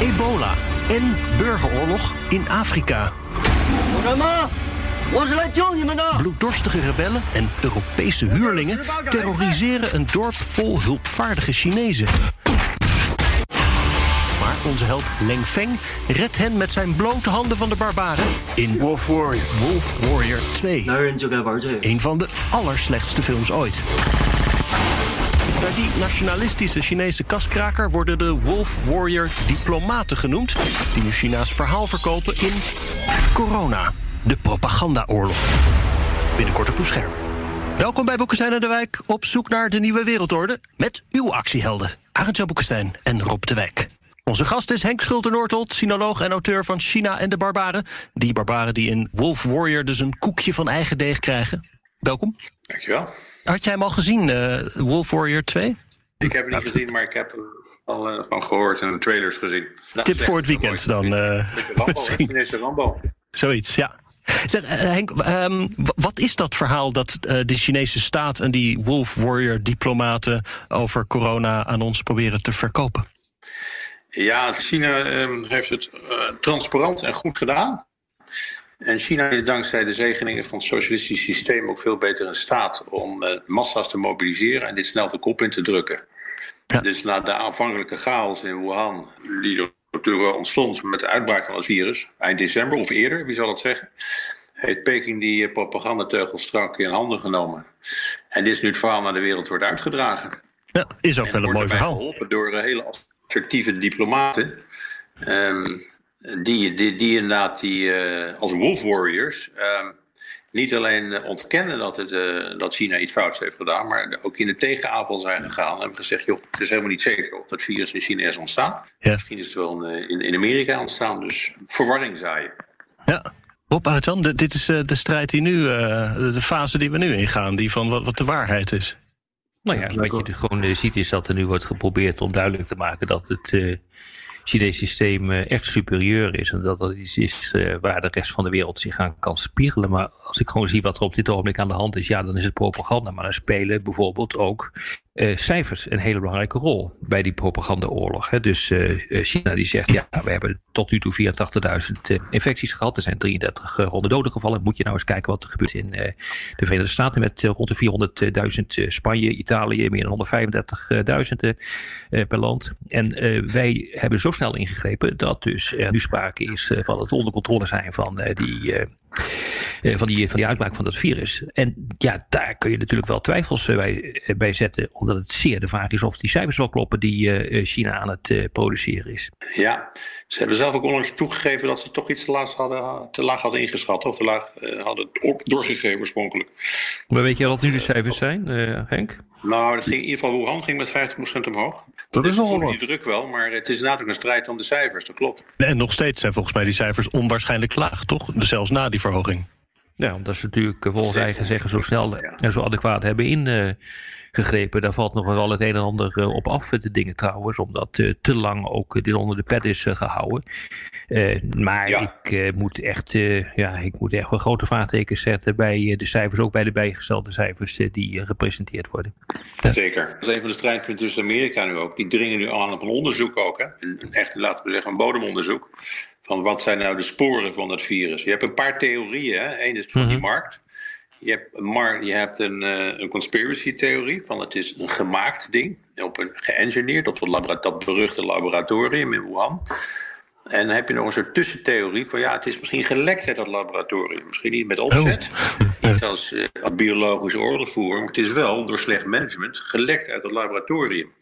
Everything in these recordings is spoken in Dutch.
Ebola en burgeroorlog in Afrika. Bloeddorstige rebellen en Europese huurlingen terroriseren een dorp vol hulpvaardige Chinezen. Maar onze held Leng Feng redt hen met zijn blote handen van de barbaren in Wolf Warrior, Wolf Warrior 2. Een van de allerslechtste films ooit. Bij die nationalistische Chinese kaskraker worden de Wolf Warrior diplomaten genoemd, die nu China's verhaal verkopen in Corona, de propagandaoorlog. Binnenkort op uw scherm. Welkom bij Boekenstein en de Wijk, op zoek naar de nieuwe wereldorde met uw actiehelden, Arendtje Boekenstein en Rob de Wijk. Onze gast is Henk Schulte-Noordholt, sinoloog en auteur van China en de Barbaren. Die barbaren die in Wolf Warrior dus een koekje van eigen deeg krijgen. Welkom. Dankjewel. Had jij hem al gezien, uh, Wolf Warrior 2? Ik heb hem niet gezien, maar ik heb er al uh, van gehoord en trailers gezien. Nou, Tip voor het weekend dan. Uh, Rambo, Rambo. Zoiets, ja. Zeg, Henk, um, wat is dat verhaal dat de Chinese staat en die Wolf Warrior diplomaten over corona aan ons proberen te verkopen? Ja, China um, heeft het transparant en goed gedaan. En China is dankzij de zegeningen van het socialistisch systeem ook veel beter in staat om uh, massa's te mobiliseren en dit snel de kop in te drukken. Ja. Dus na de aanvankelijke chaos in Wuhan, die er ontstond met de uitbraak van het virus, eind december of eerder, wie zal het zeggen, heeft Peking die propagandateugel strak in handen genomen. En dit is nu het verhaal naar de wereld wordt uitgedragen. Ja, is ook en wel een mooi verhaal. geholpen door hele assertieve diplomaten. Um, die, die, die inderdaad die, uh, als Wolf Warriors uh, niet alleen ontkennen dat, het, uh, dat China iets fouts heeft gedaan, maar ook in de tegenaanval zijn gegaan en hebben gezegd: joh, het is helemaal niet zeker of dat virus in China is ontstaan. Ja. Misschien is het wel in, in Amerika ontstaan, dus verwarring zaaien. Ja. Rob Arjan, dit is de strijd die nu, de fase die we nu ingaan, die van wat, wat de waarheid is. Nou ja, wat je gewoon ziet is dat er nu wordt geprobeerd om duidelijk te maken dat het Chinese systeem echt superieur is. En dat dat iets is uh, waar de rest van de wereld zich aan kan spiegelen. Maar als ik gewoon zie wat er op dit ogenblik aan de hand is, ja, dan is het propaganda. Maar dan spelen bijvoorbeeld ook uh, cijfers een hele belangrijke rol bij die propagandaoorlog. Hè. Dus uh, China die zegt, ja, we hebben tot nu toe 84.000 infecties gehad. Er zijn 3300 doden gevallen. Moet je nou eens kijken wat er gebeurt in de Verenigde Staten met rond de 400.000 Spanje, Italië, meer dan 135.000 per land. En wij hebben zo snel ingegrepen dat dus er nu sprake is van het onder controle zijn van die van, die, van die uitbraak van dat virus. En ja, daar kun je natuurlijk wel twijfels uh, bij, uh, bij, zetten, omdat het zeer de vraag is of die cijfers wel kloppen die China aan het produceren is. Ja, ze hebben zelf ook onlangs toegegeven dat ze toch iets te laag hadden, te laag hadden ingeschat, of te laag hadden doorgegeven oorspronkelijk. Maar weet je wat nu de cijfers zijn, Henk? Nou, dat ging, in ieder geval Wuhan ging met 50% omhoog. Dat is nogal wat. Die druk wel, maar het is natuurlijk een strijd om de cijfers, dat klopt. En nog steeds zijn volgens mij die cijfers onwaarschijnlijk laag, toch? Zelfs na die verhoging. Ja, omdat ze natuurlijk volgens eigen zeggen zo snel en zo adequaat hebben ingegrepen. Daar valt nog wel het een en ander op af, de dingen trouwens. Omdat te lang ook dit onder de pet is gehouden. maar ja. ik, moet echt, ja, ik moet echt wel grote vraagtekens zetten bij de cijfers. Ook bij de bijgestelde cijfers die gepresenteerd worden. Zeker. Dat is een van de strijdpunten tussen Amerika nu ook. Die dringen nu aan op een onderzoek ook. Hè? Een, een echt, laten we zeggen, een bodemonderzoek van wat zijn nou de sporen van het virus. Je hebt een paar theorieën. Hè? Eén is van mm -hmm. die markt. Je hebt, mar je hebt een, uh, een conspiracy theorie van het is een gemaakt ding. Op een geëngineerd op dat, dat beruchte laboratorium in Wuhan. En dan heb je nog een soort tussentheorie van ja, het is misschien gelekt uit dat laboratorium. Misschien niet met opzet, oh. niet als, uh, als biologische oorlogsvoering, maar het is wel door slecht management gelekt uit dat laboratorium.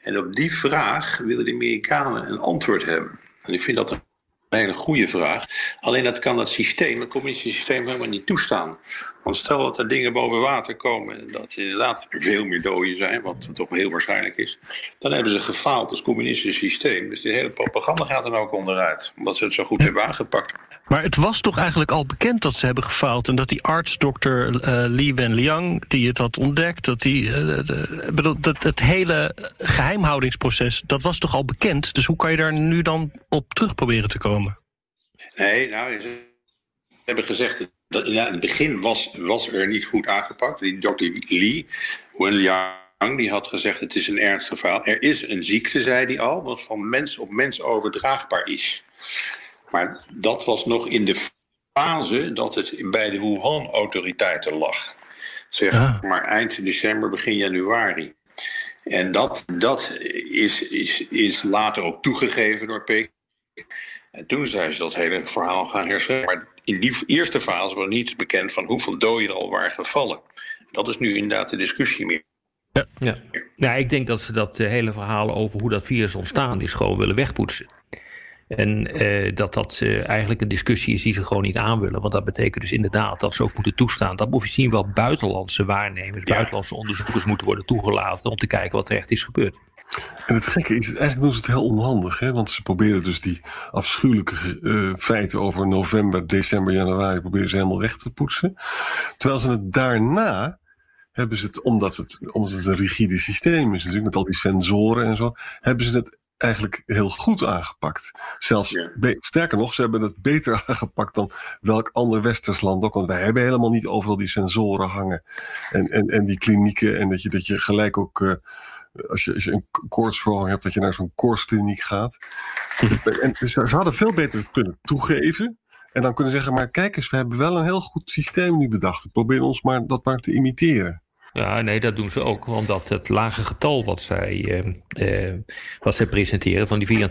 En op die vraag willen de Amerikanen een antwoord hebben. En ik vind dat hele goede vraag. Alleen dat kan dat systeem, het communistische systeem, helemaal niet toestaan. Want stel dat er dingen boven water komen en dat inderdaad veel meer doden zijn, wat toch heel waarschijnlijk is, dan hebben ze gefaald als communistisch systeem. Dus die hele propaganda gaat dan ook onderuit, omdat ze het zo goed hebben aangepakt. Maar het was toch eigenlijk al bekend dat ze hebben gefaald en dat die arts, dokter uh, Li Wenliang, die het had ontdekt, dat die, de, dat het hele geheimhoudingsproces, dat was toch al bekend? Dus hoe kan je daar nu dan op terug proberen te komen? Nee, nou, ze hebben gezegd dat in het begin was, was er niet goed aangepakt. Die dokter Li Wenliang die had gezegd: het is een ernstig verhaal. Er is een ziekte, zei hij al, wat van mens op mens overdraagbaar is. Maar dat was nog in de fase dat het bij de Wuhan-autoriteiten lag. Zeg maar eind december, begin januari. En dat, dat is, is, is later ook toegegeven door Peking. En toen zijn ze dat hele verhaal gaan herstellen. Maar in die eerste fase was niet bekend van hoeveel doden er al waren gevallen. Dat is nu inderdaad de discussie meer. Ja. Ja. ja, ik denk dat ze dat hele verhaal over hoe dat virus ontstaan is gewoon willen wegpoetsen. En eh, dat dat uh, eigenlijk een discussie is die ze gewoon niet aan willen. Want dat betekent dus inderdaad dat ze ook moeten toestaan. Dat moet je zien wel buitenlandse waarnemers, buitenlandse onderzoekers moeten worden toegelaten om te kijken wat er echt is gebeurd. En het gekke is, eigenlijk doen ze het heel onhandig. Hè? Want ze proberen dus die afschuwelijke uh, feiten over november, december, januari... proberen ze helemaal weg te poetsen. Terwijl ze het daarna hebben ze het, omdat het, omdat het een rigide systeem is natuurlijk... met al die sensoren en zo... hebben ze het eigenlijk heel goed aangepakt. Zelfs, sterker nog, ze hebben het beter aangepakt dan welk ander westers land ook. Want wij hebben helemaal niet overal die sensoren hangen. En, en, en die klinieken. En dat je, dat je gelijk ook, uh, als, je, als je een koortsverhoging hebt, dat je naar zo'n koortskliniek gaat. en ze hadden veel beter kunnen toegeven. En dan kunnen zeggen, maar kijk eens, we hebben wel een heel goed systeem nu bedacht. Probeer ons maar dat maar te imiteren. Ja, nee, dat doen ze ook. Omdat het lage getal wat zij, uh, wat zij presenteren, van die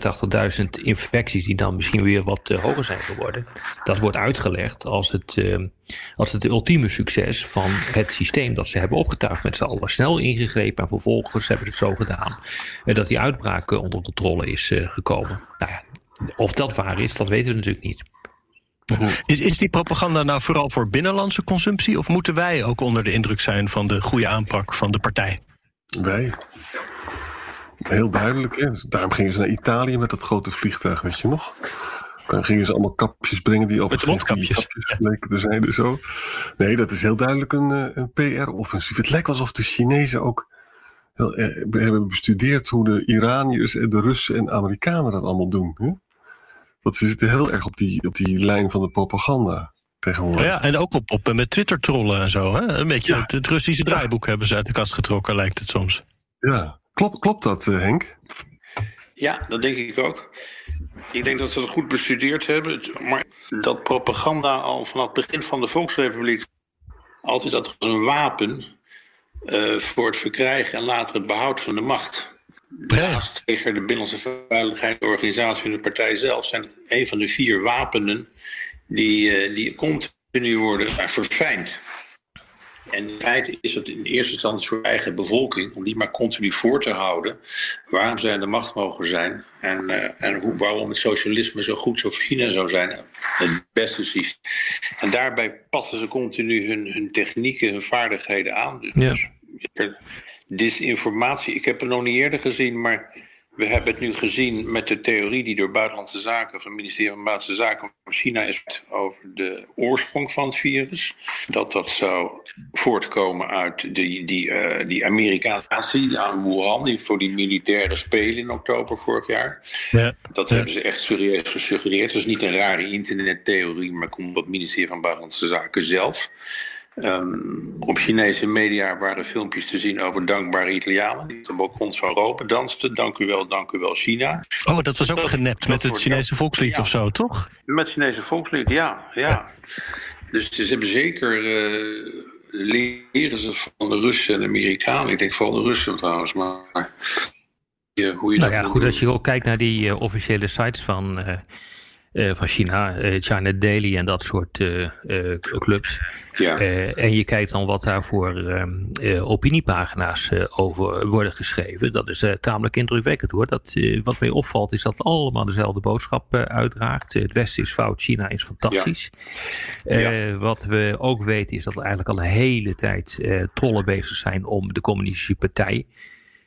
84.000 infecties, die dan misschien weer wat uh, hoger zijn geworden, dat wordt uitgelegd als het, als het ultieme succes van het systeem dat ze hebben opgetuigd met z'n allen. Snel ingegrepen en vervolgens hebben ze het zo gedaan dat die uitbraak onder controle is gekomen. Nou ja, of dat waar is, dat weten we natuurlijk niet. Is, is die propaganda nou vooral voor binnenlandse consumptie? Of moeten wij ook onder de indruk zijn van de goede aanpak van de partij? Wij. Heel duidelijk. Hè? Daarom gingen ze naar Italië met dat grote vliegtuig, weet je nog? Dan gingen ze allemaal kapjes brengen die over Met mondkapjes. leken te zijn en zo. Nee, dat is heel duidelijk een, eh, een PR-offensief. Het lijkt alsof de Chinezen ook heel, hebben bestudeerd hoe de Iraniërs en de Russen en Amerikanen dat allemaal doen. Hè? Want ze zitten heel erg op die, op die lijn van de propaganda tegenwoordig. Ja, en ook op, op met Twitter-trollen en zo. Hè? Een beetje het, Russische draaiboek hebben ze uit de kast getrokken, lijkt het soms. Ja, klopt, klopt dat, uh, Henk? Ja, dat denk ik ook. Ik denk dat ze het goed bestudeerd hebben. Maar dat propaganda al vanaf het begin van de Volksrepubliek altijd dat een wapen uh, voor het verkrijgen en later het behoud van de macht. Naast tegen de Binnenlandse Veiligheidsorganisatie van de partij zelf zijn het een van de vier wapenen die, uh, die continu worden verfijnd. En in feite is het in eerste instantie voor eigen bevolking om die maar continu voor te houden. Waarom zij de macht mogen zijn en, uh, en hoe, waarom het socialisme zo goed zoals China zou zijn. Het beste systeem. En daarbij passen ze continu hun, hun technieken, hun vaardigheden aan. Dus, ja. Disinformatie. Ik heb het nog niet eerder gezien, maar we hebben het nu gezien met de theorie die door Buitenlandse Zaken, van het ministerie van Buitenlandse Zaken van China is over de oorsprong van het virus. Dat dat zou voortkomen uit die, die, uh, die Amerikaanse aan Wuhan, die voor die militaire spelen in oktober vorig jaar. Ja, dat ja. hebben ze echt serieus gesuggereerd. Dat is niet een rare internettheorie, maar komt op het ministerie van Buitenlandse Zaken zelf. Um, op Chinese media waren filmpjes te zien over dankbare Italianen. Die op de balkons van Europa dansten. Dank u wel, dank u wel, China. Oh, dat was ook dat, genept met het Chinese volkslied ja. of zo, toch? Met het Chinese volkslied, ja. ja. Dus ze hebben zeker. Uh, leren ze van de Russen en de Amerikanen. Ik denk vooral de Russen trouwens, maar. Uh, hoe je nou ja, goed, doen. als je ook kijkt naar die uh, officiële sites van uh, van China, uh, China Daily en dat soort uh, clubs. Ja. en je kijkt dan wat daar voor ehm, opiniepagina's over worden geschreven. Dat is tamelijk indrukwekkend hoor. Dat, wat mij opvalt is dat het allemaal dezelfde boodschap uitdraagt. het Westen is fout, China is fantastisch. Ja. Wat we ook weten is dat er eigenlijk al een hele tijd trollen bezig zijn om de communistische partij.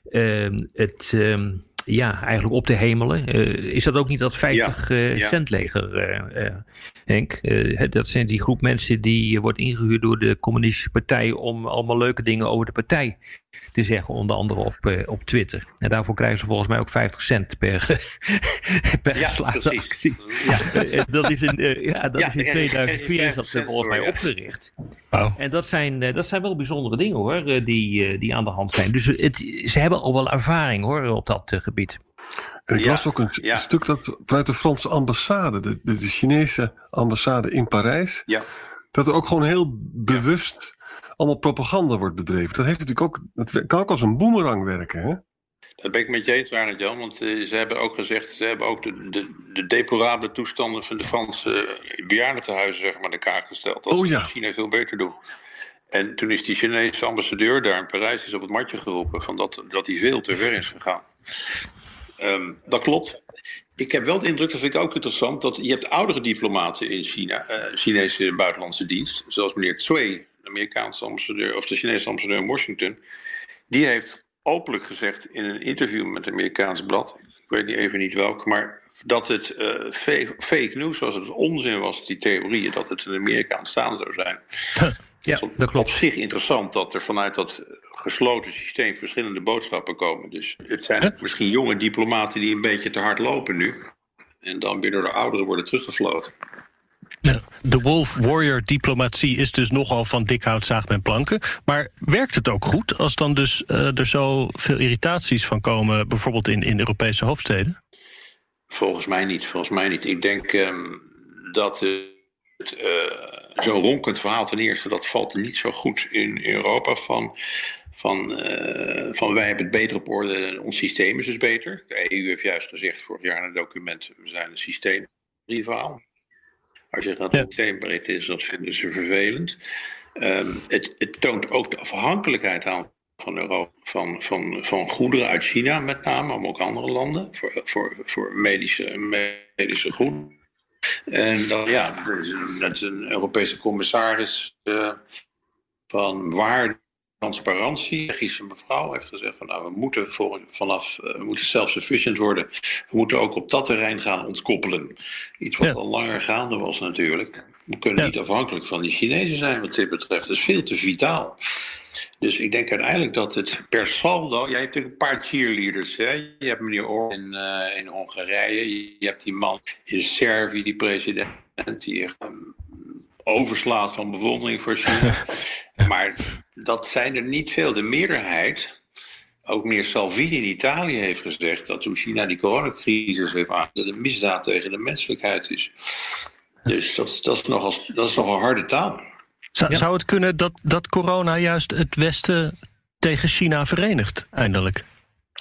Ehm, het... Um, ja, eigenlijk op te hemelen. Uh, is dat ook niet dat 50 ja, uh, cent leger, uh, Henk? dat zijn die groep mensen die wordt ingehuurd door de communistische partij om allemaal leuke dingen over de partij te zeggen, onder andere op, op Twitter. En daarvoor krijgen ze volgens mij ook 50 cent per, per ja, actie. Ja, dat is in, ja, dat is in 2004 is dat volgens mij opgericht. Wow. En dat zijn, dat zijn wel bijzondere dingen hoor, die, die aan de hand zijn. Dus het, ze hebben al wel ervaring hoor op dat gebied. En ik las ook een stuk dat vanuit de Franse ambassade, de, de, de Chinese ambassade in Parijs, ja. dat er ook gewoon heel bewust allemaal propaganda wordt bedreven. Dat, heeft natuurlijk ook, dat kan ook als een boemerang werken. Hè? Dat ben ik met je eens, Arend Jan. Want uh, ze hebben ook gezegd, ze hebben ook de, de, de deplorabele toestanden van de Franse bejaardentehuizen zeg maar, in de kaart gesteld. Dat oh, ja. China veel beter doen. En toen is die Chinese ambassadeur daar in Parijs is op het matje geroepen van dat, dat hij veel te ver is gegaan. Um, dat klopt. Ik heb wel de indruk, dat vind ik ook interessant, dat je hebt oudere diplomaten in China, uh, Chinese buitenlandse dienst, zoals meneer Tsui, Amerikaanse ambassadeur, of de Chinese ambassadeur in Washington. Die heeft openlijk gezegd in een interview met een Amerikaans blad, ik weet niet even niet welk, maar dat het uh, fake, news was, dat het onzin was, die theorieën, dat het in Amerika ontstaan zou zijn. Ja, dat klopt. Op zich interessant dat er vanuit dat gesloten systeem verschillende boodschappen komen. Dus het zijn misschien jonge diplomaten die een beetje te hard lopen nu. En dan weer door de ouderen worden teruggevlogen. De Wolf Warrior diplomatie is dus nogal van dik hout zaagt men planken. Maar werkt het ook goed als dan dus uh, er zo veel irritaties van komen, bijvoorbeeld in, in Europese hoofdsteden? Volgens mij niet. Volgens mij niet. Ik denk um, dat het uh, zo'n ronkend verhaal ten eerste, dat valt niet zo goed in Europa van van, uh, van wij hebben het beter op orde, ons systeem is dus beter. De EU heeft juist gezegd vorig jaar in een document, we zijn een systeemrivaal. Als je dat ja. systeembreed is, dat vinden ze vervelend. Um, het, het, toont ook de afhankelijkheid aan van, Europa, van, van, van goederen uit China met name, maar ook andere landen, voor, voor, voor medische, medische goederen. En dan, ja, dat is een Europese commissaris uh, van waar transparantie. De Belgische mevrouw heeft gezegd van nou, we moeten voor, vanaf, we moeten self-sufficient worden. We moeten ook op dat terrein gaan ontkoppelen. Iets wat al langer gaande was natuurlijk. We kunnen niet afhankelijk van die Chinezen zijn wat dit betreft. Dat is veel te vitaal. Dus ik denk uiteindelijk dat het per saldo. Jij hebt natuurlijk een paar cheerleaders. Hè? Je hebt meneer Oor in, uh, in Hongarije. Je hebt die man in Servië, die president. Die um, overslaat van bewondering voor China. maar dat zijn er niet veel. De meerderheid, ook meneer Salvini in Italië heeft gezegd dat toen China die coronacrisis heeft aangezet, dat een misdaad tegen de menselijkheid is. Dus dat, dat, is, nogal, dat is nogal harde taal. Zou, zou het kunnen dat, dat corona juist het Westen tegen China verenigt, eindelijk?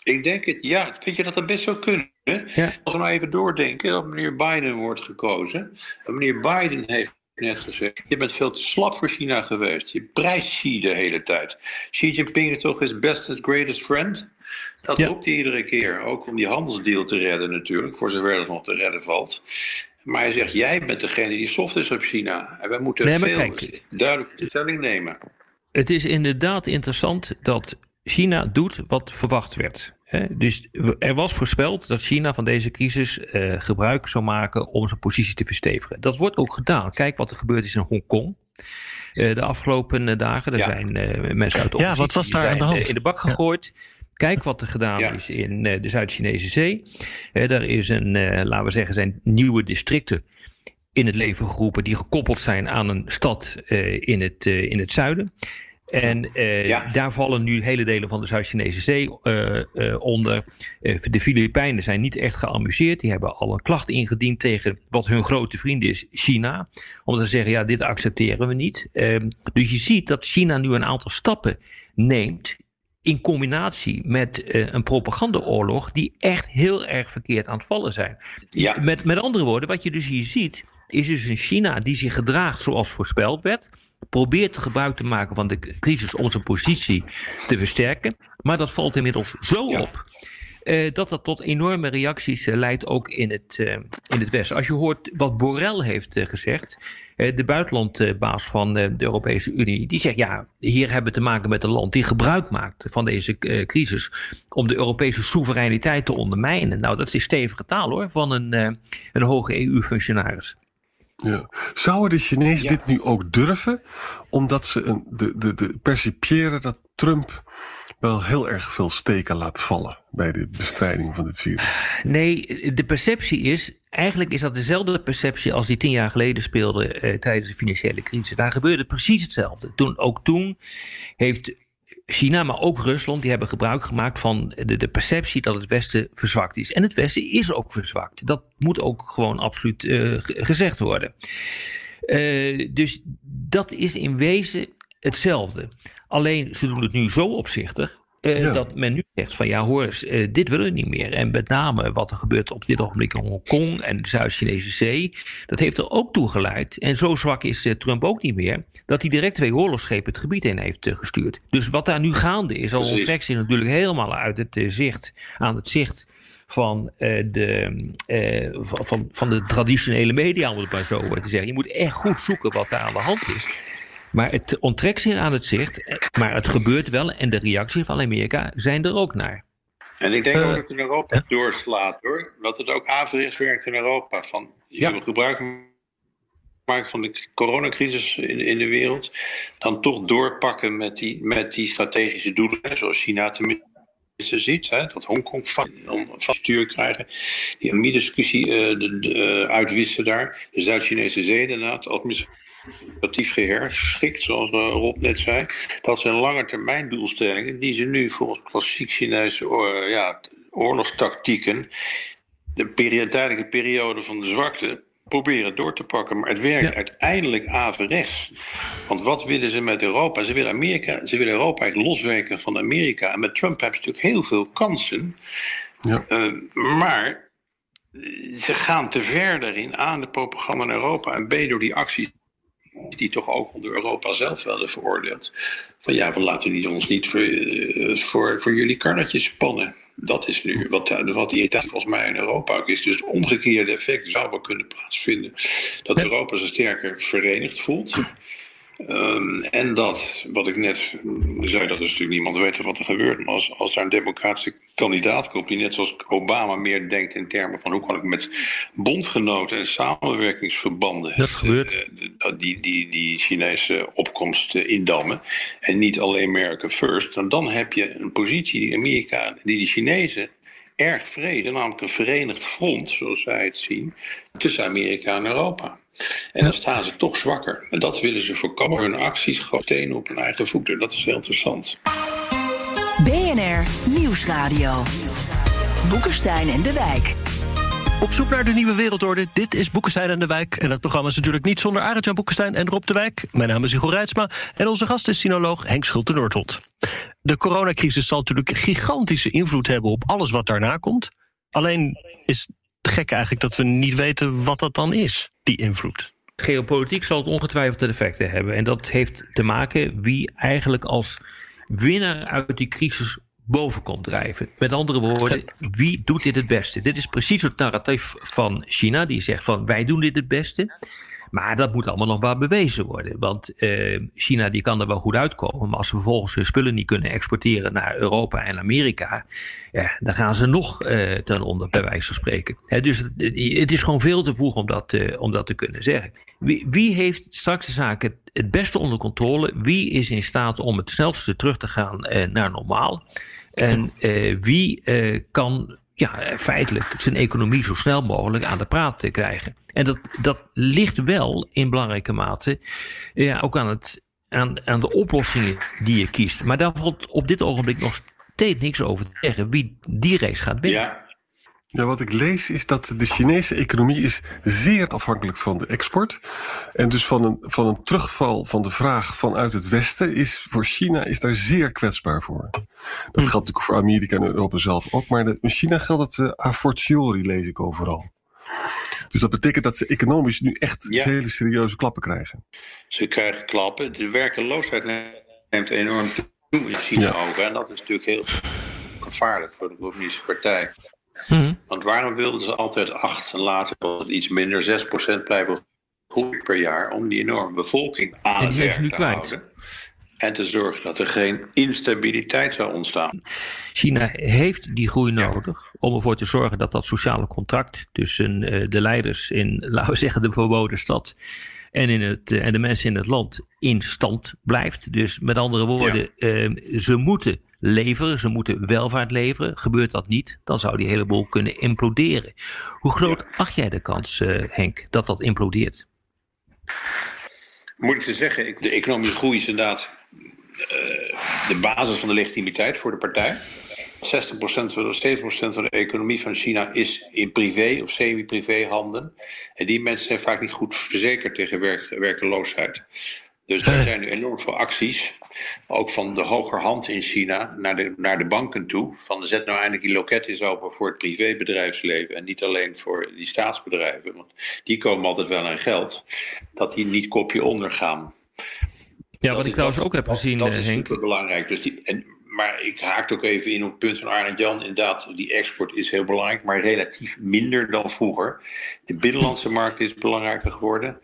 Ik denk het, ja. Vind je dat dat best zou kunnen? Ja. Als we nou even doordenken dat meneer Biden wordt gekozen. En meneer Biden heeft net gezegd. Je bent veel te slap voor China geweest. Je prijst Xi de hele tijd. Xi Jinping is toch his bestest greatest friend? Dat ja. roept hij iedere keer. Ook om die handelsdeal te redden natuurlijk. Voor zover het nog te redden valt. Maar hij zegt, jij bent degene die soft is op China. En wij moeten nee, veel kijk, duidelijke stelling nemen. Het is inderdaad interessant dat China doet wat verwacht werd. Dus er was voorspeld dat China van deze crisis uh, gebruik zou maken om zijn positie te verstevigen. Dat wordt ook gedaan. Kijk wat er gebeurd is in Hongkong. Uh, de afgelopen uh, dagen. Er zijn mensen uit de Ja, wat was daar aan de hand? in de bak gegooid. Kijk wat er gedaan is in de Zuid-Chinese Zee. daar is een, laten we zeggen, zijn nieuwe districten in het leven geroepen die gekoppeld zijn aan een stad in, het, in het zuiden. En uh, daar vallen nu hele delen van de Zuid-Chinese Zee uh, uh, onder. de Filipijnen zijn niet echt geamuseerd. Die hebben al een klacht ingediend tegen wat hun grote vriend is, China. Om te zeggen, ja, dit accepteren we niet. Ehm, dus je ziet dat China nu een aantal stappen neemt in combinatie met uh, een propagandaoorlog die echt heel erg verkeerd aan het vallen zijn. Ja. Met, met andere woorden, wat je dus hier ziet, is dus een China die zich gedraagt zoals voorspeld werd. Probeert gebruik te maken van de crisis om zijn positie te versterken. Maar dat valt inmiddels zo op. Uh, dat dat tot enorme reacties uh, leidt ook in het, uh, in het Westen. Als je hoort wat Borrell heeft gezegd, de buitenlandbaas van de Europese Unie, die zegt ja, hier hebben we te maken met een land die gebruik maakt van deze crisis om de Europese soevereiniteit te ondermijnen. Nou, dat is stevige taal hoor, van een, een hoge EU-functionaris. Ja. Zouden de Chinezen dit nu ook durven? Omdat ze een, de, de, de percipiëren dat Trump wel heel erg veel steken laat vallen bij de bestrijding van dit virus. Nee, de perceptie is, eigenlijk is dat dezelfde perceptie als die tien jaar geleden speelde eh, tijdens de financiële crisis. Daar gebeurde precies hetzelfde. Toen, ook toen heeft China, maar ook Rusland, die hebben gebruik gemaakt van de, perceptie dat het Westen verzwakt is. En het Westen is ook verzwakt. Dat moet ook gewoon absoluut uh, gezegd worden. Uh, dus dat is in wezen hetzelfde. Alleen ze doen het nu zo opzichtig uh, Dat men nu zegt van ja hoor eens, uh, dit willen we niet meer. En met name wat er gebeurt op dit ogenblik in Hongkong en de Zuid-Chinese Zee. Dat heeft er ook toe geleid. En zo zwak is uh, Trump ook niet meer. Dat hij direct twee oorlogsschepen het gebied in heeft gestuurd. Dus wat daar nu gaande is, al onttrekt zich natuurlijk helemaal uit het zicht, aan het zicht van, de, van, van de traditionele media, om het maar zo te zeggen. Je moet echt goed zoeken wat daar aan de hand is. Maar het onttrekt zich aan het zicht. Maar het gebeurt wel en de reacties van Amerika zijn er ook naar. En ik denk ook dat het in Europa doorslaat hoor. Dat het ook averechts werkt in Europa. Van, je ja. gebruik maken van de coronacrisis in, in de wereld. Dan toch doorpakken met die, met die strategische doelen. Zoals China tenminste ziet, hè, dat Hongkong om van stuur krijgen. Die AMI-discussie uh, uh, uitwissen daar. De Zuid-Chinese zee inderdaad, administratief geherschikt, zoals eh, Rob net zei. Dat zijn lange termijn doelstellingen die ze nu volgens klassiek Chinese uh, ja, oorlogstactieken, de peri tijdelijke periode van de zwakte, proberen door te pakken. Maar het werkt uiteindelijk averechts. Want wat willen ze met Europa? Ze willen, Amerika, ze willen Europa loswerken van Amerika. En met Trump hebben ze natuurlijk heel veel kansen. Ja. Uh, maar ze gaan te ver daarin aan de propaganda in Europa. En B door die acties die toch ook door Europa zelf werden veroordeeld. Van ja, we laten die ons niet voor, eh, voor, voor jullie karretjes spannen. Dat is nu wat, wat irritant volgens mij in Europa ook is. Dus het omgekeerde effect zou wel kunnen plaatsvinden. Dat Europa zich sterker verenigd voelt. Um, en dat, wat ik net zei, dat is natuurlijk niemand weet wat er gebeurt. Maar als, als er een democratische kandidaat komt die net zoals Obama meer denkt in termen van hoe kan ik met bondgenoten en samenwerkingsverbanden dat gebeurt. Uh, die, die, die Chinese opkomst indammen en niet alleen America first, dan, dan heb je een positie die Amerika, die de Chinezen erg vrezen, namelijk een verenigd front, zoals zij het zien, tussen Amerika en Europa. En dan staan ze toch zwakker. En dat willen ze voorkomen. Hun acties gewoon stenen op hun eigen voeten. Dat is heel interessant. BNR Nieuwsradio. Boekenstein en de Wijk. Op zoek naar de nieuwe wereldorde. Dit is Boekenstein en de Wijk. En dat programma is natuurlijk niet zonder Arend-Jan Boekenstein en Rob de Wijk. Mijn naam is Hugo Reitsma en onze gast is sinoloog Henk Schulte-Noordholt. De coronacrisis zal natuurlijk gigantische invloed hebben op alles wat daarna komt. Alleen is het gek eigenlijk dat we niet weten wat dat dan is, die invloed. Geopolitiek zal het ongetwijfeld effecten hebben. En dat heeft te maken wie eigenlijk als winnaar uit die crisis boven komt drijven. Met andere woorden, wie doet dit het beste? Dit is precies het narratief van China, die zegt van wij doen dit het beste. Maar dat moet allemaal nog wel bewezen worden. Want uh, China die kan er wel goed uitkomen. Maar als ze vervolgens hun spullen niet kunnen exporteren naar Europa en Amerika. Ja, dan gaan ze nog uh, ten onder, bij wijze van spreken. dus het, het, is gewoon veel te vroeg om dat, uh, om dat te kunnen zeggen. Wie, wie heeft straks de zaken het beste onder controle? Wie is in staat om het snelste terug te gaan naar normaal? En wie kan ja, feitelijk zijn economie zo snel mogelijk aan de praat te krijgen. En dat, dat ligt wel in belangrijke mate ja, ook aan, het, aan, aan de oplossingen die je kiest. Maar daar valt op dit ogenblik nog steeds niks over te zeggen wie die race gaat winnen. Ja. Ja, wat ik lees is dat de Chinese economie is zeer afhankelijk van de export. En dus van een, van een terugval van de vraag vanuit het Westen is voor China is daar zeer kwetsbaar voor. Dat geldt natuurlijk voor Amerika en Europa zelf ook. Maar in China geldt het uh, a fortiori, lees ik overal. Dus dat betekent dat ze economisch nu echt hele serieuze klappen krijgen. Ze krijgen klappen. De werkeloosheid neemt enorm toe in China ja. ook. En dat is natuurlijk heel gevaarlijk voor de communistische partij. Mhm. Want waarom wilden ze altijd 8 en later iets minder, 6% blijven groeien per jaar om die enorme bevolking aan het werk te kwijt. houden? En te zorgen dat er geen instabiliteit zou ontstaan. China heeft die groei nodig om ervoor te zorgen dat dat sociale contract tussen uh, de leiders in, laten we zeggen, de verboden stad en, in het, uh, en de mensen in het land in stand blijft. Dus met andere woorden, ja. uh, ze moeten leveren, ze moeten welvaart leveren. Gebeurt dat niet, dan zou die hele boel kunnen imploderen. Hoe groot acht jij de kans, uh, Henk, dat dat implodeert? Moet ik te zeggen, de economische groei is inderdaad uh, de basis van de legitimiteit voor de partij. 60% of 70% van de economie van China is in privé of semi-privé handen. En die mensen zijn vaak niet goed verzekerd tegen werk, werkeloosheid. Dus er zijn nu enorm veel acties, ook van de hogerhand in China, naar de, naar de banken toe. Van zet nou eindelijk die loket eens open voor het privébedrijfsleven en niet alleen voor die staatsbedrijven. Want die komen altijd wel aan geld, dat die niet kopje ondergaan. Ja, dat wat ik trouwens ook heb gezien, dat is Henk. belangrijk. Dus die, en, maar ik haak ook even in op het punt van Arend Jan. Inderdaad, die export is heel belangrijk, maar relatief minder dan vroeger. De binnenlandse markt is belangrijker geworden.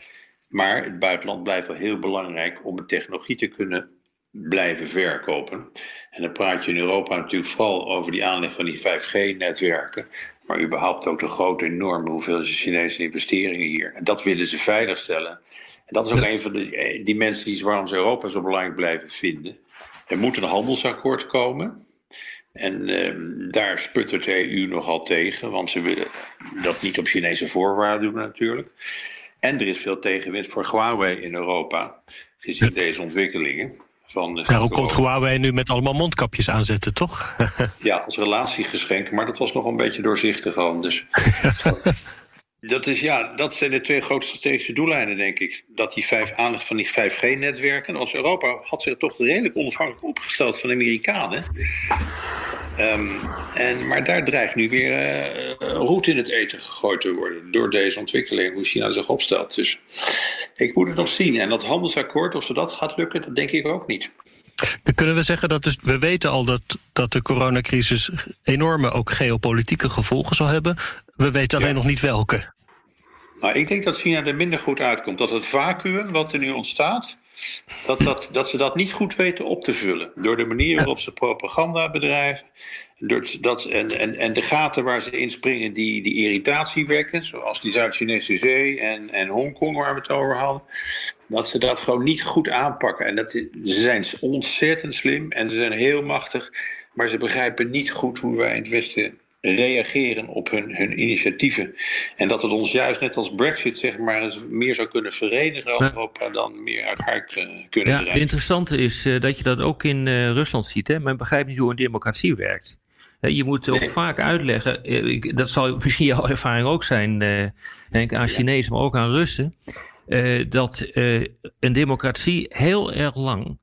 Maar het buitenland blijft wel heel belangrijk om de technologie te kunnen blijven verkopen. En dan praat je in Europa natuurlijk vooral over die aanleg van die 5G-netwerken. Maar überhaupt ook de grote, enorme hoeveelheid Chinese investeringen hier. En dat willen ze veiligstellen. En dat is ook een van de, die mensen die waarom ze Europa zo belangrijk blijven vinden. Er moet een handelsakkoord komen. En eh, daar sputtert de EU nogal tegen, want ze willen dat niet op Chinese voorwaarden doen natuurlijk. En er is veel tegenwind voor Huawei in Europa, gezien deze ontwikkelingen. Van Daarom komt Huawei nu met allemaal mondkapjes aanzetten, toch? ja, als relatiegeschenk, maar dat was nog een beetje doorzichtig al. Dus dat, is, ja, dat zijn de twee grote strategische doeleinden, denk ik. Dat die vijf aandacht van die 5G-netwerken. Als Europa had zich toch redelijk onafhankelijk opgesteld van de Amerikanen. Um, en, maar daar dreigt nu weer uh, roet in het eten gegooid te worden door deze ontwikkeling, hoe China zich opstelt. Dus ik moet het nog zien. En dat handelsakkoord, of ze dat gaat lukken, dat denk ik ook niet. Dan kunnen we zeggen dat dus, we weten al dat, dat de coronacrisis enorme ook geopolitieke gevolgen zal hebben. We weten alleen ja. nog niet welke. Nou, ik denk dat China er minder goed uitkomt. Dat het vacuüm wat er nu ontstaat, dat, dat, dat ze dat niet goed weten op te vullen. Door de manier waarop ze propaganda bedrijven. Door dat, en, en, en de gaten waar ze inspringen die, die irritatie wekken. Zoals die Zuid-Chinese Zee en, en Hongkong waar we het over hadden. Dat ze dat gewoon niet goed aanpakken. En dat, ze zijn ontzettend slim en ze zijn heel machtig. Maar ze begrijpen niet goed hoe wij in het Westen reageren op hun, hun initiatieven. En dat het ons juist net als Brexit zeg maar meer zou kunnen verenigen als Europa dan meer uit elkaar kunnen ja, Het interessante is uh, dat je dat ook in uh, Rusland ziet. Hè? Men begrijpt niet hoe een democratie werkt. Je moet ook nee. vaak uitleggen, ik, dat zal misschien jouw ervaring ook zijn, Henk, aan Chinezen, maar ook aan Russen, dat een democratie heel erg lang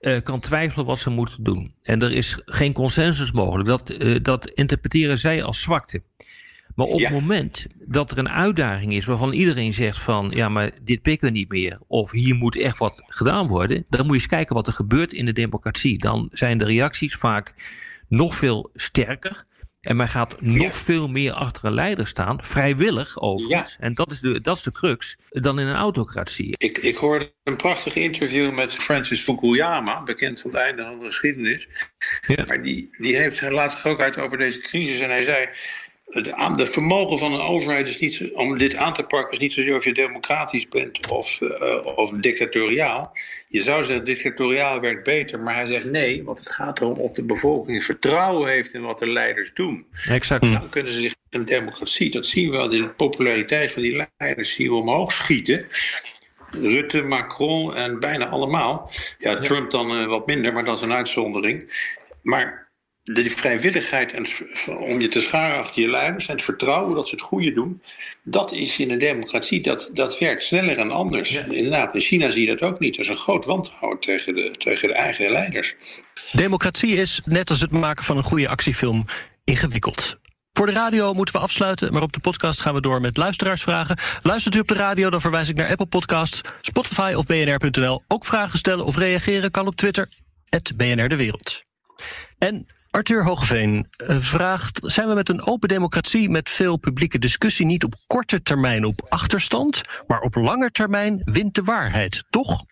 uh, kan twijfelen wat ze moeten doen. En er is geen consensus mogelijk. Dat, uh, dat interpreteren zij als zwakte. Maar op ja. het moment dat er een uitdaging is waarvan iedereen zegt van ja, maar dit pikken we niet meer. Of hier moet echt wat gedaan worden. Dan moet je eens kijken wat er gebeurt in de democratie. Dan zijn de reacties vaak nog veel sterker. En men gaat nog ja. veel meer achter een leider staan, vrijwillig overigens. Ja. En dat is, de, dat is de crux, dan in een autocratie. Ik, ik hoorde een prachtig interview met Francis Fukuyama, bekend van het einde van de geschiedenis. Ja. Maar die, die heeft laatst ook uit over deze crisis en hij zei... Het de vermogen van een overheid is niet zo, om dit aan te pakken is niet zozeer of je democratisch bent of, uh, of dictatoriaal. Je zou zeggen, dictatoriaal werkt beter, maar hij zegt nee, want het gaat erom of de bevolking vertrouwen heeft in wat de leiders doen. Exact. Dan kunnen ze zich in een democratie, dat zien we wel, de populariteit van die leiders zien we omhoog schieten. Rutte, Macron en bijna allemaal. Ja, Trump dan uh, wat minder, maar dat is een uitzondering. Maar de vrijwilligheid en, om je te scharen achter je leiders en het vertrouwen dat ze het goede doen, dat is in een democratie, dat, dat werkt sneller en anders. Inderdaad, in China zie je dat ook niet. Er is een groot wantrouwen tegen de, tegen de eigen leiders. Democratie is, net als het maken van een goede actiefilm, ingewikkeld. Voor de radio moeten we afsluiten, maar op de podcast gaan we door met luisteraarsvragen. Luistert u op de radio, dan verwijs ik naar Apple Podcasts, Spotify of bnr.nl. Ook vragen stellen of reageren kan op Twitter, BNR De Wereld. En Arthur Hogeveen eh, vraagt: zijn we met een open democratie met veel publieke discussie niet op korte termijn op achterstand, maar op lange termijn wint de waarheid, toch?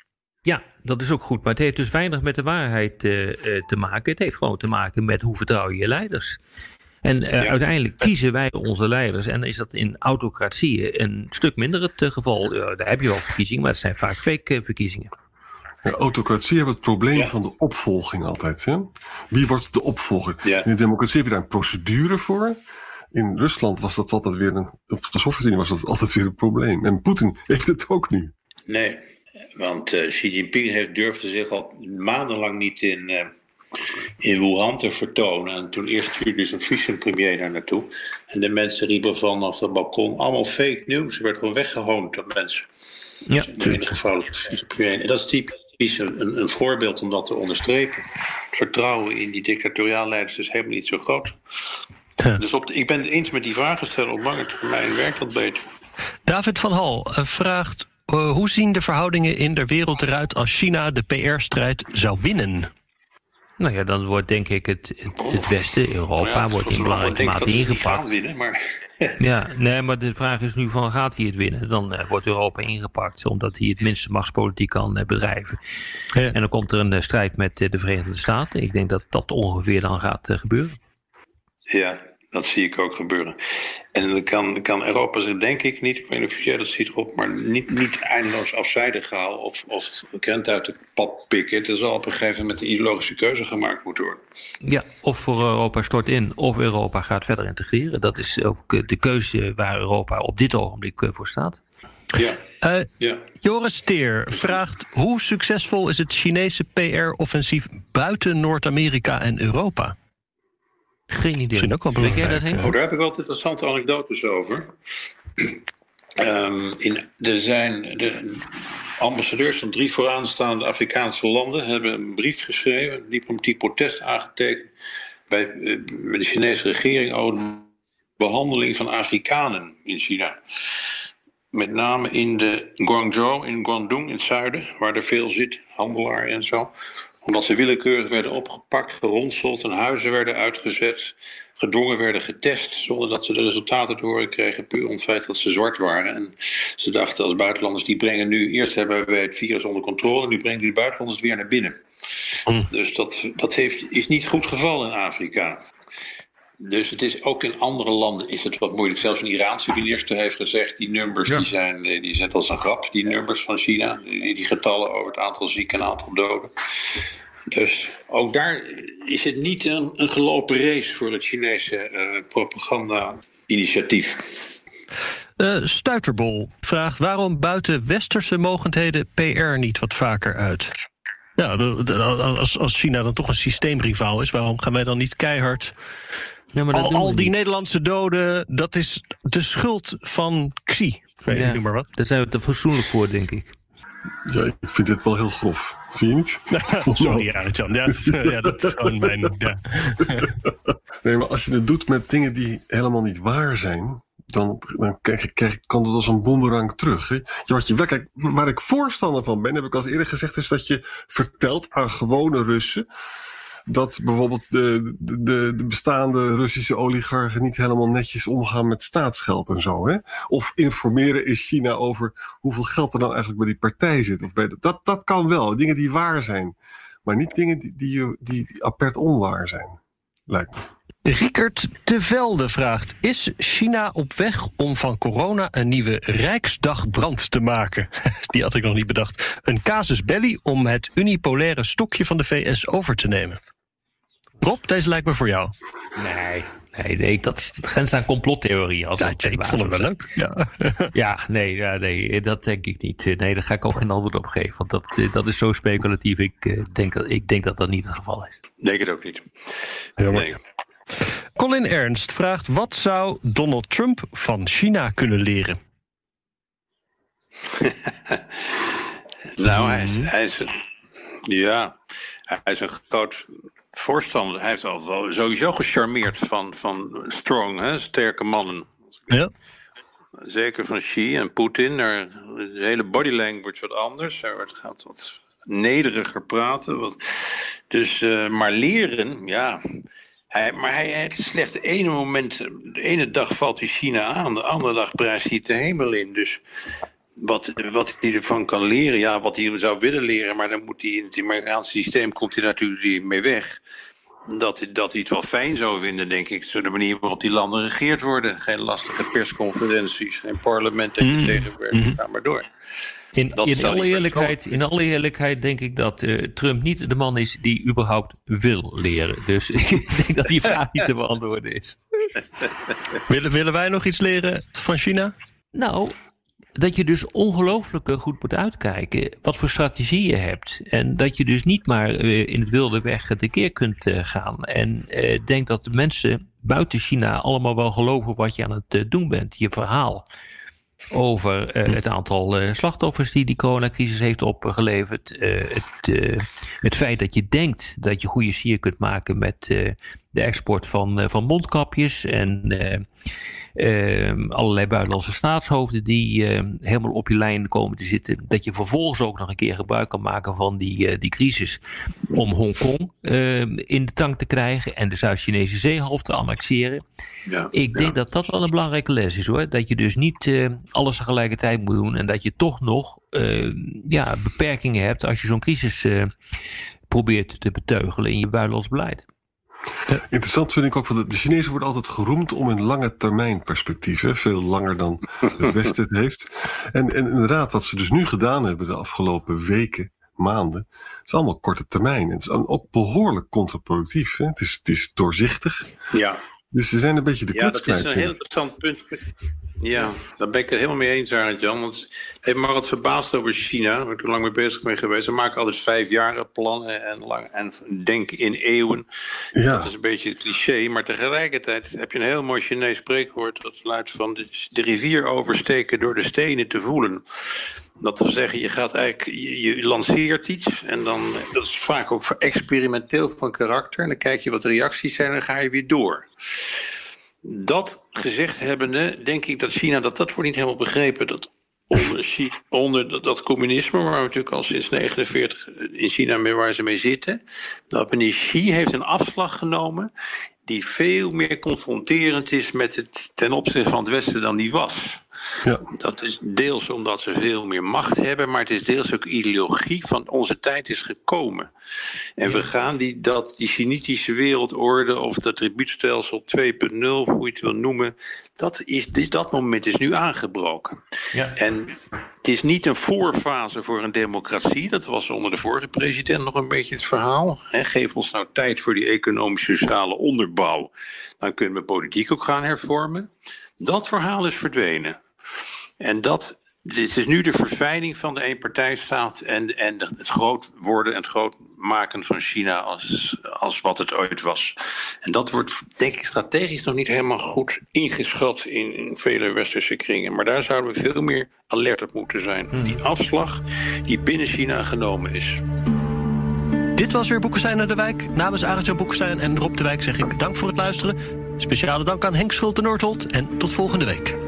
Ja, dat is ook goed. Maar het heeft dus weinig met de waarheid uh, te maken. Het heeft gewoon te maken met hoe vertrouw je je leiders. En uh, uiteindelijk kiezen wij onze leiders. En is dat in autocratieën een stuk minder het geval. daar heb je wel verkiezingen, maar het zijn vaak fake verkiezingen. Ja, autocratie hebben het probleem van de opvolging altijd. Hè? Wie wordt de opvolger? In de democratie heb je daar een procedure voor. In Rusland was dat altijd weer een. Of de Sovjet-Unie was dat altijd weer een probleem. En Poetin heeft het ook nu. Nee, want uh, Xi Jinping heeft, durfde zich al maandenlang niet in, uh, in Wuhan te vertonen. En toen eerst stuurde zijn vice-premier daar naartoe. En de mensen riepen vanaf het balkon allemaal fake news. Ze werd gewoon weggehoond door mensen. Ja. In ieder geval vice-premier. En dat is typisch een, een voorbeeld om dat te onderstrepen. Het vertrouwen in die dictatoriaal leiders is helemaal niet zo groot. Dus op ik ben het eens met die vragen stellen. Op lange termijn werkt dat beter. David van Hal eh, vraagt... Uh, hoe zien de verhoudingen in de wereld eruit als China de PR-strijd zou winnen? Nou ja, dan wordt denk ik het, het, Westen, Europa, wordt in belangrijke mate ingepakt. Winnen, maar... ja, nee, maar de vraag is nu van gaat hij het winnen? Dan uh, wordt Europa ingepakt, omdat hij het minste machtspolitiek kan uh, bedrijven. Ja. En dan komt er een uh, strijd met de Verenigde Staten. Ik denk dat dat ongeveer dan gaat gebeuren. Ja, dat zie ik ook gebeuren. En dan kan, kan Europa zich denk ik niet, ik weet niet of jij dat ziet erop, maar niet, niet eindeloos afzijdig halen of, of krent uit het pad pikken. Er zal op een gegeven moment een ideologische keuze gemaakt moeten worden. Ja, of voor Europa stort in, of Europa gaat verder integreren. Dat is ook eh, de keuze waar Europa op dit ogenblik eh, voor staat. Ja. Uh, ja. Joris Teer vraagt: hoe succesvol is het Chinese PR-offensief buiten Noord-Amerika en Europa? Geen idee. Misschien ook wel belangrijk. Dat oh, daar heb ik wel interessante anekdotes over. um, in, er zijn de ambassadeurs van drie vooraanstaande Afrikaanse landen hebben een brief geschreven, een diplomatiek protest aangetekend bij, uh, bij de Chinese regering over de behandeling van Afrikanen in China. Met name in de Guangzhou, in Guangdong in het zuiden, waar er veel zit, handelaar en zo omdat ze willekeurig werden opgepakt, geronseld en huizen werden uitgezet, gedwongen werden getest zonder dat ze de resultaten te horen kregen, puur om het feit dat ze zwart waren. En ze dachten als buitenlanders, die brengen nu, eerst hebben wij het virus onder controle, nu brengen die buitenlanders weer naar binnen. Mm. Dus dat, dat heeft, is niet goed gevallen in Afrika. Dus het is ook in andere landen is het wat moeilijk. Zelfs een Iraanse minister heeft gezegd, die nummers die zijn, eh, die zijn als een grap, die nummers van China, die, die getallen over het aantal zieken en aantal doden. Dus ook daar is het niet een, een gelopen race voor het Chinese uh, propaganda-initiatief. Uh, Stuiterbol vraagt waarom buiten westerse mogendheden PR niet wat vaker uit? Ja, als, als China dan toch een systeemrivaal is, waarom gaan wij dan niet keihard ja, maar al, al die Nederlandse doden, dat is de schuld van Xi. Ja, noem maar wat. Daar zijn we te fatsoenlijk voor, denk ik. Ja, ik vind dit wel heel grof. Vind je niet? Sorry, Arjan. Ja, dat, ja, dat is gewoon mijn... Ja. nee, maar als je het doet met dingen die helemaal niet waar zijn... dan, dan krijg, krijg, kan dat als een boemerang terug. Hè? Ja, wat je, kijk, waar ik voorstander van ben, heb ik al eerder gezegd... is dat je vertelt aan gewone Russen dat bijvoorbeeld de, de, de bestaande Russische oligarchen niet helemaal netjes omgaan met staatsgeld en zo. Hè? Of informeren in China over hoeveel geld er nou eigenlijk bij die partij zit. Of bij dat, dat kan wel, dingen die waar zijn. Maar niet dingen die, die, die apert onwaar zijn, lijkt me. Riekert de Velde vraagt: Is China op weg om van corona een nieuwe Rijksdagbrand te maken? Die had ik nog niet bedacht. Een casus belli om het unipolaire stokje van de VS over te nemen. Rob, deze lijkt me voor jou. Nee, Nee, dat, is, grenst aan complottheorie. Als ja, ik vond het wel leuk. Ja, ja nee, ja, nee, dat denk ik niet. Nee, daar ga ik ook geen antwoord op geven. Want dat, dat is zo speculatief. Ik, denk, dat, ik denk dat dat niet het geval is. Denk het ook niet. Nee. Colin Ernst vraagt: wat zou Donald Trump van China kunnen leren? nou, hij is, hij is, ja, hij is een groot voorstander. Hij is altijd sowieso gecharmeerd van, van strong, hè, sterke mannen. Ja. Zeker van Xi en Poetin. De hele body language wat anders. Hij gaat wat nederiger praten. Wat, dus, uh, maar leren, ja. Hij, maar hij, het slecht de ene moment, de ene dag valt hij China aan, de andere dag prijst hij het de hemel in. Dus wat, wat hij ervan kan leren, ja, wat hij zou willen leren, maar dan moet hij in het Amerikaanse systeem komt hij natuurlijk mee weg. Dat, dat hij het wel fijn zou vinden, denk ik. Zo de manier waarop die landen regeerd worden. Geen lastige persconferenties, geen parlement dat je mm. tegenwerkt. Mm Ga maar door. In, in, alle eerlijkheid, in alle eerlijkheid denk ik dat uh, Trump niet de man is die überhaupt wil leren. Dus ik denk dat die vraag niet te beantwoorden is. willen, willen wij nog iets leren van China? Nou, dat je dus ongelooflijk goed moet uitkijken wat voor strategie je hebt. En dat je dus niet maar uh, in het wilde weg tekeer kunt uh, gaan. En uh, denk dat de mensen buiten China allemaal wel geloven wat je aan het doen bent. Je verhaal over het aantal slachtoffers die die coronacrisis heeft opgeleverd. Het, het feit dat je denkt dat je goede sier kunt maken met de export van, van mondkapjes en allerlei buitenlandse staatshoofden die uh, helemaal op je lijn komen te zitten. Dat je vervolgens ook nog een keer gebruik kan maken van die, uh, die crisis om Hongkong ehm, in de tank te krijgen en de Zuid-Chinese zeehalf te annexeren. Ja, Ik denk dat dat wel een belangrijke les is hoor. Dat je dus niet eh, alles tegelijkertijd moet doen en dat je toch nog ja, beperkingen hebt als je zo'n crisis probeert te beteugelen in je buitenlands beleid. Interessant vind ik ook, dat de Chinezen worden altijd geroemd om een lange termijn perspectief. Hè? Veel langer dan het Westen het heeft. En, en inderdaad, wat ze dus nu gedaan hebben de afgelopen weken, maanden, is allemaal korte termijn. En het is ook behoorlijk contraproductief. Hè? Het, is, het is doorzichtig. Ja. Dus ze zijn een beetje de Ja, dat is een heel interessant punt. Ja, daar ben ik het helemaal mee eens, Arend Jan. Want het heeft me wat verbaasd over China, waar ik er lang mee bezig ben geweest. Ze maken altijd vijf jaren plannen en, lang, en denken in eeuwen. Ja. Dat is een beetje het cliché, maar tegelijkertijd heb je een heel mooi Chinees spreekwoord. Dat luidt van de, de rivier oversteken door de stenen te voelen. Dat wil zeggen, je gaat eigenlijk, je, je, lanceert iets en dan, dat is vaak ook experimenteel van karakter. En dan kijk je wat de reacties zijn en dan ga je weer door. Dat gezegd hebbende, denk ik dat China dat dat wordt niet helemaal begrepen. Dat onder, onder dat, communisme, waar we natuurlijk al sinds 1949 in China mee waar ze mee zitten. Dat meneer Xi heeft een afslag genomen die veel meer confronterend is met het ten opzichte van het Westen dan die was. Ja. Dat is deels omdat ze veel meer macht hebben, maar het is deels ook ideologie van onze tijd is gekomen. En we gaan die, dat, die Sinitische wereldorde of dat tribuutstelsel 2.0, hoe je het wil noemen, dat, is, dat moment is nu aangebroken. Ja. En het is niet een voorfase voor een democratie. Dat was onder de vorige president nog een beetje het verhaal. geef ons nou tijd voor die economische sociale onderbouw. Dan kunnen we politiek ook gaan hervormen. Dat verhaal is verdwenen. En dat, dit is nu de verfijning van de eenpartijstaat en, en het groot worden en het groot maken van China als, als wat het ooit was. En dat wordt, denk ik, strategisch nog niet helemaal goed ingeschat in, in vele westerse kringen. Maar daar zouden we veel meer alert op moeten zijn. Hmm. Die afslag die binnen China genomen is. Dit was weer Boekenstein naar de Wijk. Namens Arjan Boekenstein en Rob de Wijk zeg ik dank voor het luisteren. Speciale dank aan Henk Schulte-Noordholt en tot volgende week.